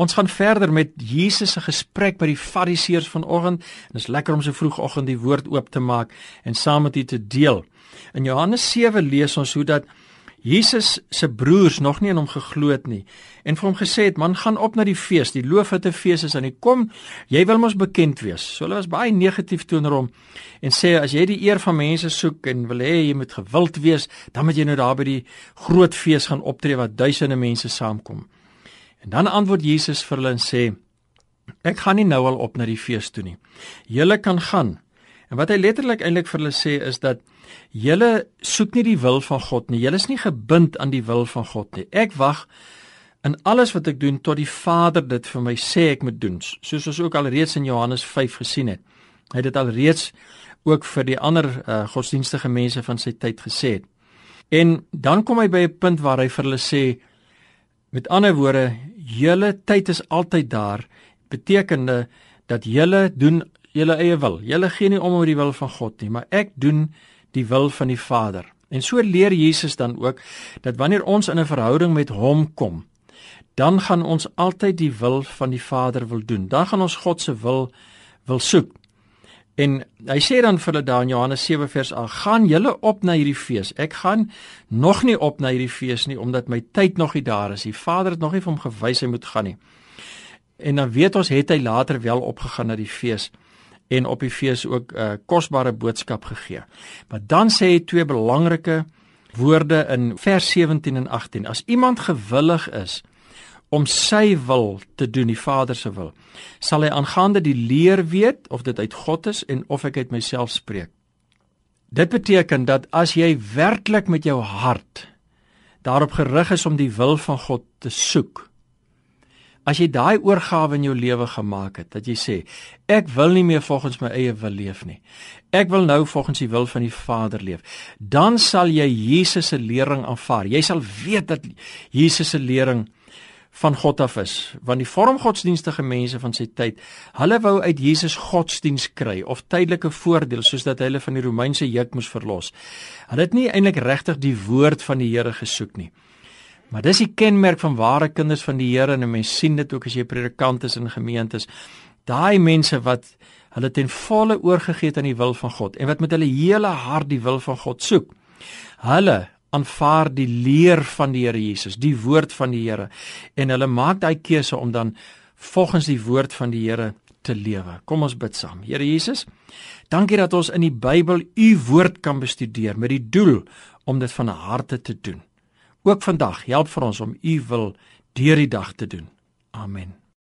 Ons gaan verder met Jesus se gesprek by die Fariseërs vanoggend. Dit is lekker om so vroegoggend die woord oop te maak en saam met u te deel. In Johannes 7 lees ons hoe dat Jesus se broers nog nie in hom geglo het nie en vir hom gesê het man gaan op na die fees die loofhutte fees is aan die kom jy wil mos bekend wees so hulle was baie negatief teenoor hom en sê as jy die eer van mense soek en wil hê jy moet gewild wees dan moet jy nou daar by die groot fees gaan optree waar duisende mense saamkom en dan antwoord Jesus vir hulle en sê ek gaan nie nou al op na die fees toe nie julle kan gaan en wat hy letterlik eintlik vir hulle sê is dat Julle soek nie die wil van God nie. Julle is nie gebind aan die wil van God nie. Ek wag in alles wat ek doen tot die Vader dit vir my sê ek moet doen. Soos ons ook al reeds in Johannes 5 gesien het. Hy het dit al reeds ook vir die ander uh, godsdienstige mense van sy tyd gesê het. En dan kom hy by 'n punt waar hy vir hulle sê met ander woorde, julle tyd is altyd daar, betekende dat julle doen julle eie wil. Julle gee nie om oor die wil van God nie, maar ek doen die wil van die Vader. En so leer Jesus dan ook dat wanneer ons in 'n verhouding met hom kom, dan gaan ons altyd die wil van die Vader wil doen. Dan gaan ons God se wil wil soek. En hy sê dan vir hulle daar in Johannes 7 vers 8: "Gaan julle op na hierdie fees. Ek gaan nog nie op na hierdie fees nie omdat my tyd nog nie daar is. Die Vader het nog nie vir hom gewys hy moet gaan nie." En dan weet ons het hy later wel opgegaan na die fees en op die fees ook 'n uh, kosbare boodskap gegee. Maar dan sê hy twee belangrike woorde in vers 17 en 18. As iemand gewillig is om sy wil te doen, die Vader se wil, sal hy aangaande die leer weet of dit uit God is en of ek uit myself spreek. Dit beteken dat as jy werklik met jou hart daarop gerig is om die wil van God te soek, As jy daai oorgawe in jou lewe gemaak het, dat jy sê, ek wil nie meer volgens my eie wil leef nie. Ek wil nou volgens die wil van die Vader leef. Dan sal jy Jesus se lering aanvaar. Jy sal weet dat Jesus se lering van God af is, want die vormgodsdienstige mense van sy tyd, hulle wou uit Jesus godsdiens kry of tydelike voordeel soos dat hulle van die Romeinse juk moes verlos. Hulle het nie eintlik regtig die woord van die Here gesoek nie. Maar dis die kenmerk van ware kinders van die Here en mense sien dit ook as jy predikant is in gemeentes. Daai mense wat hulle ten volle oorgegee het aan die wil van God en wat met hulle hele hart die wil van God soek. Hulle aanvaar die leer van die Here Jesus, die woord van die Here en hulle maak daai keuse om dan volgens die woord van die Here te lewe. Kom ons bid saam. Here Jesus, dankie dat ons in die Bybel u woord kan bestudeer met die doel om dit van harte te doen. Ook vandag help vir ons om u wil deur die dag te doen. Amen.